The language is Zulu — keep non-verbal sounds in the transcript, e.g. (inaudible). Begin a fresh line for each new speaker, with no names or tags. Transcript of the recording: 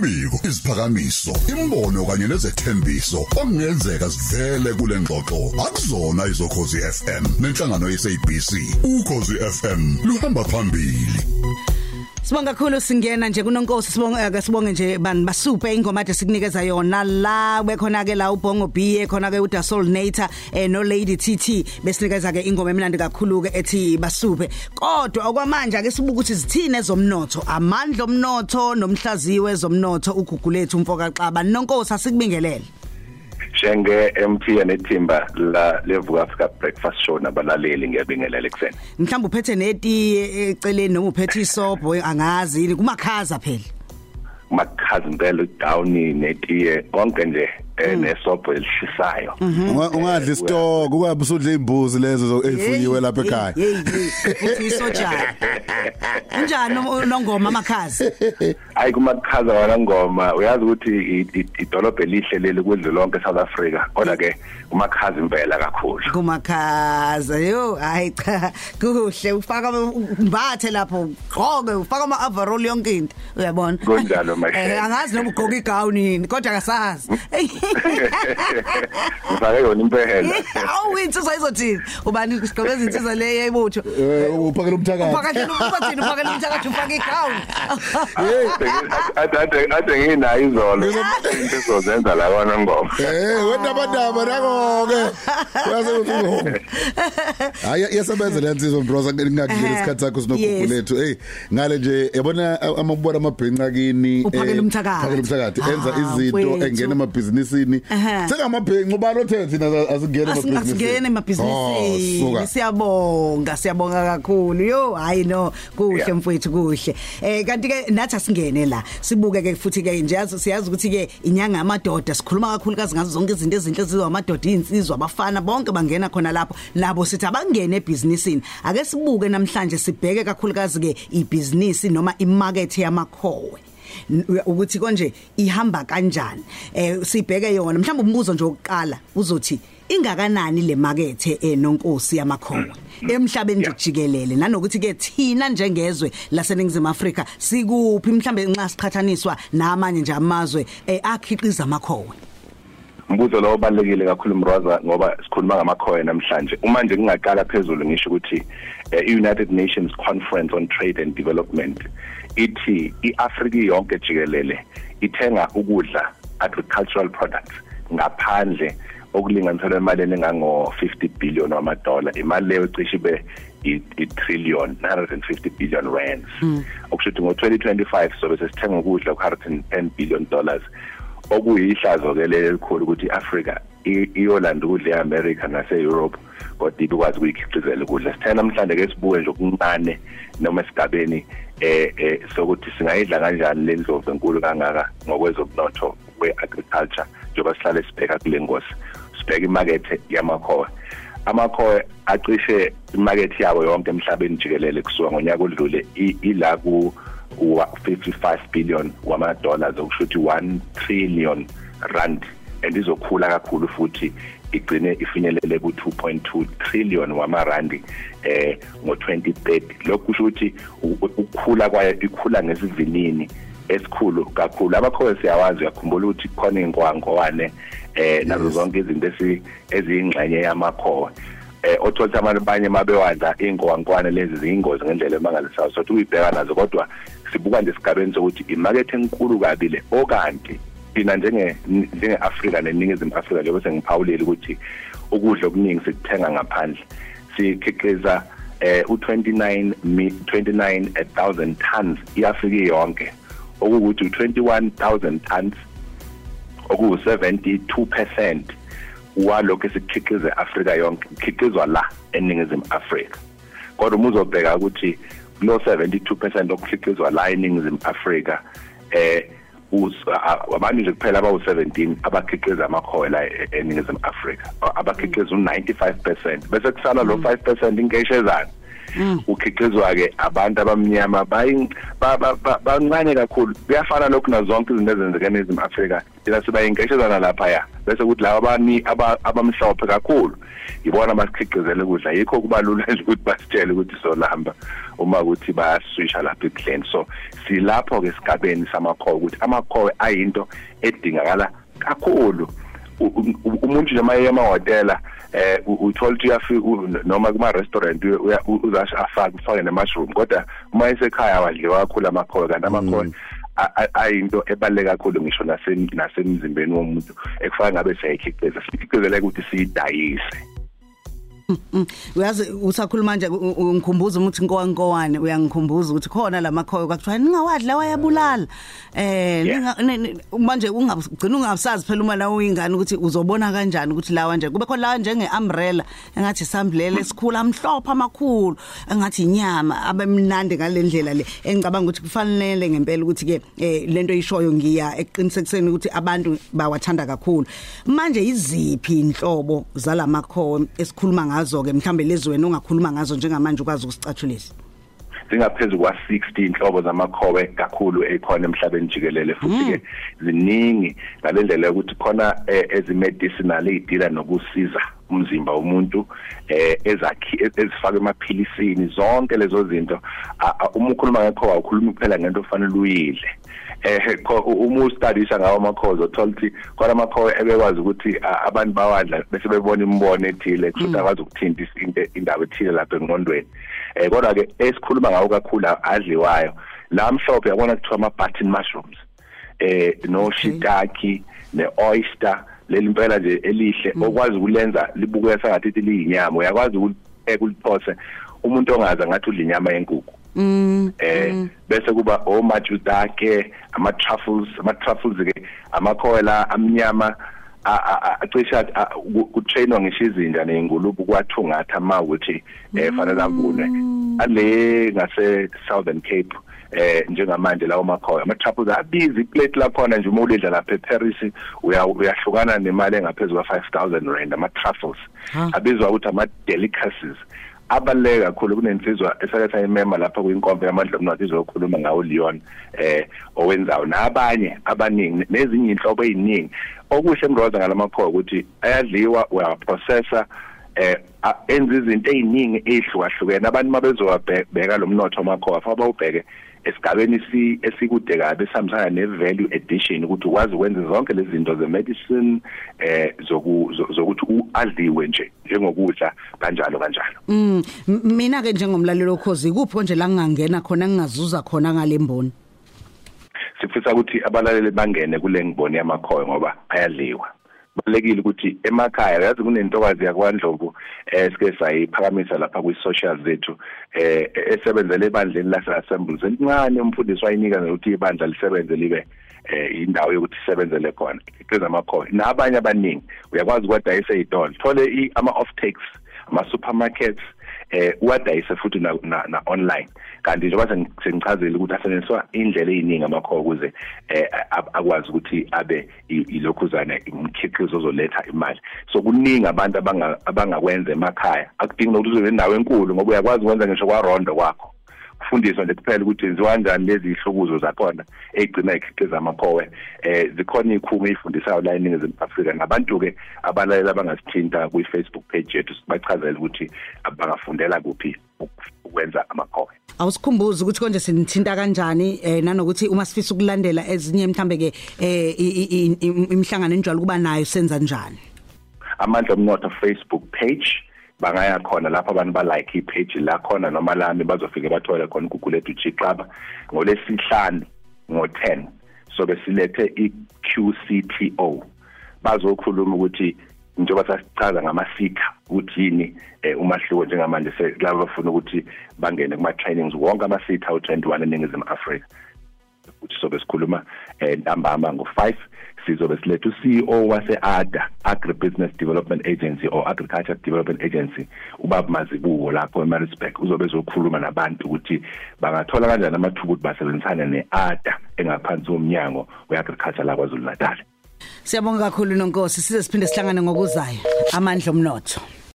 Imbiko, isiphakamiso, imbono kanye nezethembiso okungenzeka sivele kule ngxoxo akuzona izokhozi FM nenhlangano yeSABC. Ukhozi FM luhamba phambili.
Sibonga kakhulu singena nje kunonkosi. Sibonga ake sibonge nje bani basupe ingoma ade sikunikeza yona. La bekhona ke la ubhongo B ekhona ke uDa Solnator eh no Lady TT besinikeza ke ingoma emnandi kakhulu ke ethi basupe kodwa okwamanje ake sibuka ukuthi zithini ezomnotho? Amandla omnotho nomhlaziwe ezomnotho ugugulethu umfoka xaba nonkosi asikubingelele.
Njenge MP nethimba la levuka Africa breakfast show nabalaleli ngiyabingelela ekseni
mhlawumbe uphethe neti eceleni noma uphethe isobho angazi kumakhaza phela.
Makhazi impela down netiye konke nje. eh, nesobho elishisayo.
Ungadli stock ukwabe usudla imbuzi lezo ezifuyiwe lapha ekhaya.
uthi isojana (laughs) unjani nongoma amakhazi
hayi kumakhaza wana ngoma. Uyazi ukuthi i- i- idolobhe lihle leli kudlo lonke South Africa kodwa ke kumakhazi impela kakhulu.
Kumakhaza yo hayi cha kuhle. Ufaka umbathe lapho gqoke ufaka ama overall yonke into uyabona?
Kunjalo, my friend.
eh angazi noma ugqoka igown yini kodwa akasazi. (laughs)
ngifake yona impela. (laughs)
Awu insizwa izothini ubani sigqoke izinsizwa le yayibutho?
Eh, uphakela umthakathi.
Uphakathini uphakathini uphakathini umthakathi ufaka igown
ade ade ade nginayo izolo. Into ezozenza la kona ngoma
Eh wendaba ndaba nako-ke. Uyase ukuthi hayi yasebenza le nsizwa mbroza ngingakudlela isikhathi sakho sinogugu
Yes.
lethu. Hey ngale nje yabona amabona amabhenqa kini
Uphakela
eh,
umthakathi.
uphakela umthakathi. Enza
Ah,
izinto
mfowethu.
engena emabhizinisini
Aha.
sengamabhenqa ubani othe thina asingena
Asi- asingene
Oh,
emabhizinisini.
Suka.
siyabonga siyabonga kakhulu. Yo hayi no kuhle
Yeah.
mfowethu kuhle. Eh kanti ke nathi asingene la. Sibuke ke futhi ke nje yazi siyazi ukuthi ke inyanga yamadoda sikhuluma kakhulu kazi ngazo zonke izinto ezinhle ezizwa amadoda insizwa abafana bonke bangena khona lapho. Nabo sithi abangene ebusinessini ake sibuke namhlanje sibheke kakhulu kazi ke ibusiness noma imarket yamakhowe. N- ukuthi konje ihamba kanjani. Eh sibheke yona. Mhlawumbe umbuzo nje wokuqala uzothi ingakanani le market eh nonkosi yamakhowe emhlabeni nje
Yeah.
jikelele. Nanokuthi ke thina njengezwe laseningizimu Afrika sikuphi? Mhlambe nxa siqhathaniswa namanye nje amazwe eh akhiqiza amakhowe
umbuzo lo obalekile kakhulu mroza ngoba sikhuluma ngamakhoya namhlanje. Uma nje ngingaqala phezulu ngisho ukuthi eh, i-United Nations Conference on Trade and Development ithi iAfrika yonke jikelele ithenga ukudla agricultural products ngaphandle okulinganiselwa emalini engango 50 billion wamadola imali leyo cishe ibe i i- trillion 950 billion rands. Okusho ukuthi ngo2025 sobe sesithenga ukudla ku 110 billion dollars. Okuyihlazo ke leli elikhulu ukuthi iAfrica i- iyolanda ukudla eAmerica nase-Europe kodwa ibikwazi ukuyikhiqizela ukudla. Sithe namhlanje ke sibuke nje okuncane noma esigabeni eh eh sokuthi singayidla kanjani leli ndlovu enkulu kangaka ngokwezomnotho we-agriculture njengoba sihlale sibheka kule ngosi sibheka imakethe yamakhowe. Amakhowe acishe imakethe yabo yonke emhlabeni jikelele kusuka ngonyaka odlule ila ku wa- 55 billion wama dollars okusho ukuthi 1 trillion rand. And izokhula kakhulu futhi igcine ifinyelele ku 2.2 trillion wamarandi eh ngo2030 lokhu kusho ukuthi ukukhula kwayo ikhula ngesivinini esikhulu kakhulu. Abakhowe siyawazi uyakhumbula ukuthi khona ingwangwane eh nazo zonke izinto eziyingxenye yamakhowe. Eh othola abantu abanye mabewadla ingwankwane lezi ziyingozi ngendlela emangalisayo. Sothi uyibheka nazo kodwa sibuka nje esigabeni sokuthi imakethe enkulu kabi le okanti thina njenge njenge-afrika neningizimu afrika njengoba sengiphawulile ukuthi ukudla okuningi sikuthenga ngaphandle. Sikhiqiza eh u29 29000 tons iAfrika yonke. Okuwukuthi u21000 tons okuwu72% walokho esikhiqiza eAfrika yonke kukhiqizwa la eningizimu Afrika. Kodwa uma uzobheka ukuthi lo 72% okukhiqizwa la eningizimu Afrika eh us- a- abantu nje kuphela abawu17 abakhiqiza amakhowe la e- eningizimu Afrika. Abakhiqiza u95% bese kusala lo 5% inkeshezana ukhiqizwa ke abantu abamnyama bayi bancane kakhulu. Kuyafana lokhu nazo zonke izinto ezenzeka eNingizimu Afrika. Thina sibayingeshezana lapha ya bese kuthi laba abani abamhlophe kakhulu yibona basikhiqizele ukudla. Yikho kuba lula (laughs) nje ukuthi basitshele ukuthi solamba uma ukuthi bayaswisha lapha eGlen so silapho ke sigabeni samakhowe ukuthi amakhowe ayinto edingakala kakhulu. Umuntu nje maye emahotela eh uthola ukuthi uyafika noma kuma restaurant uzasho afake ufake ne mushroom kodwa uma esekhaya awadliwa kakhulu amakhowe kanti amakhowe ayinto ebaluleke kakhulu ngisho nasemzimbeni womuntu ekufaka ngabe siyayikhiqiza sikhiqizele ukuthi siyidayise.
Uyazi usakhuluma nje ngikhumbuza ukuthi inkowankowane uyangikhumbuza ukuthi khona lamakhoyo kwakuthiwa ningawadla wayabulala eh manje ungagcina ungasazi phela uma la uyingane ukuthi uzobona kanjani ukuthi lawa nje kube khona lawa njenge umbrella engathi samblele esikhula amhlophe amakhulu engathi inyama abemnandi ngalendlela le engicabanga ukuthi kufanele ngempela ukuthi ke lento ishoyo ngiya eqinisekiseni ukuthi abantu bawathanda kakhulu. Manje iziphi inhlobo zalamakhowe esikhuluma ngazo ke mhlambe lezi wena ungakhuluma ngazo njengamanje ukwazi ukusicathulisa
singaphezulu kwa60 inhlobo zamakhowe kakhulu ekhona emhlabeni jikelele futhi ke ziningi ngalendlela ukuthi khona ezimedicinal ezidila nokusiza umzimba womuntu eh ezakhi ezifaka emaphilisini. Zonke lezo zinto uma ukhuluma ngekho awukhulumi kuphela ngento ofanele uyidle. Eh uma ustudisha ngawo amakhozo thola ukuthi khona amakhowe ebekwazi ukuthi abantu bawadla bese bebona imbono ethile kuthi akwazi ukuthinta into indaba ethile lapha engqondweni. Eh kodwa ke esikhuluma ngawo kakhulu adliwayo. La mhlophe yabona kuthiwa ama button mushrooms. Eh no shiitake ne oyster leli impela nje elihle okwazi ukulenza libukeka sengathi liyinyama. Uyakwazi ukuliphose umuntu ongaza ngathi udla inyama yenkukhu
Mm.
Eh bese kuba omajutake ama truffles ama truffles ke amakhola amnyama acisha kutrainwa ngisho izinja nezingulube kwathungatha ama ukuthi eh fanele avune ale ngase Southern Cape eh njengamanje lawo makhoya ama truffles abizi plate lakhona nje uma ulidla lapha eParis uyahlukana nemali engaphezulu kwa 5000 rand ama truffles abizwa ukuthi ama delicacies abaleka kakhulu kunensizwa esaketha imema lapha kwinkombe yamandla omnotho izokhuluma ngawo Leon eh owenzayo nabanye abaningi nezinye inhlobo eziningi okuhle emroza ngalamakhoya ukuthi ayadliwa uyaprocessa eh enza izinto eziningi ezihlukahlukene abantu mabezowabheka lo mnotho wamakhoya fa bawubheke esigabeni si esikude kabi esihambisana ne value addition ukuthi ukwazi ukwenza zonke lezi zinto ze medicine eh zokuthi adliwe nje njengokudla kanjalo kanjalo.
Mm mina ke njengomlalelo okhozi kuphi nje la ngingangena khona ngingazuza khona ngalemboni
sifisa ukuthi abalaleli bangene kule ngiboni yamakhoyo ngoba ayadliwa. Balekile ukuthi emakhaya yazi kunentokazi yakwandlovu esike sayiphakamisa lapha kwi social zethu eh esebenzele ebandleni lase assemblies elincane umfundisi wayinika ukuthi ibandla lisebenze libe eh indawo yokuthi isebenzele khona iqeza amakhoya nabanye abaningi uyakwazi ukwadayisa izitolo thole ama off takes ama supermarkets eh uwadayise futhi na, na, na online. Kanti njengoba sengichazela ukuthi asebenziwa indlela eziningi amakhoya ukuze eh akwazi ukuthi abe ilokhuzana imkhiqizo ozoletha imali. So kuningi abantu abangakwenza emakhaya. Akudingi ukuthi uzobe endawo enkulu ngoba uyakwazi ukwenza ngisho kwarondo kwakho. Ufundiswa nje kuphela ukuthi enziwa kanjani lezi ihlukuzo zakhona egcina ikhiqiza amakhowe eh zikhona ikhulu ezifundisayo la eningizimu Afrika. Nabantu ke abalalela abangasithinta kwi Facebook page yethu sibachazela ukuthi abangafundela kuphi ukwenza amakhowe
awusikhumbuza ukuthi konje sinithinta kanjani eh nanokuthi uma sifisa ukulandela ezinye mhlambe ke eh imihlangano enjalo kuba nayo senza njani?
Amandla omnotho Facebook page. Bangaya khona lapho abantu ba like ipage la khona noma lami bazofike bathole khona uGoogle ethu Chiqaba ngolesihlanu ngo10 so besilethe iQCTO bazokhuluma ukuthi njengoba sasichaza ngamasitha ukuthi yini umahluko njengamanje laba bafuna ukuthi bangene kuma trainings wonke amasitha u21 eningizimu Afrika. Ukuthi sobe sikhuluma ntambama ngo5 sizobe silethe uCEO waseADA Agribusiness Development Agency or Agriculture Development Agency ubaba Mazibuko lapho eMaritzburg uzobe ezokhuluma nabantu ukuthi bangathola kanjani amathuba ukuthi basebenzisane neADA engaphansi komnyango weagriculture la kwaZulu Natal
Siyabonga kakhulu nonkosi. Size siphinde sihlangane ngokuzayo. Amandla omnotho.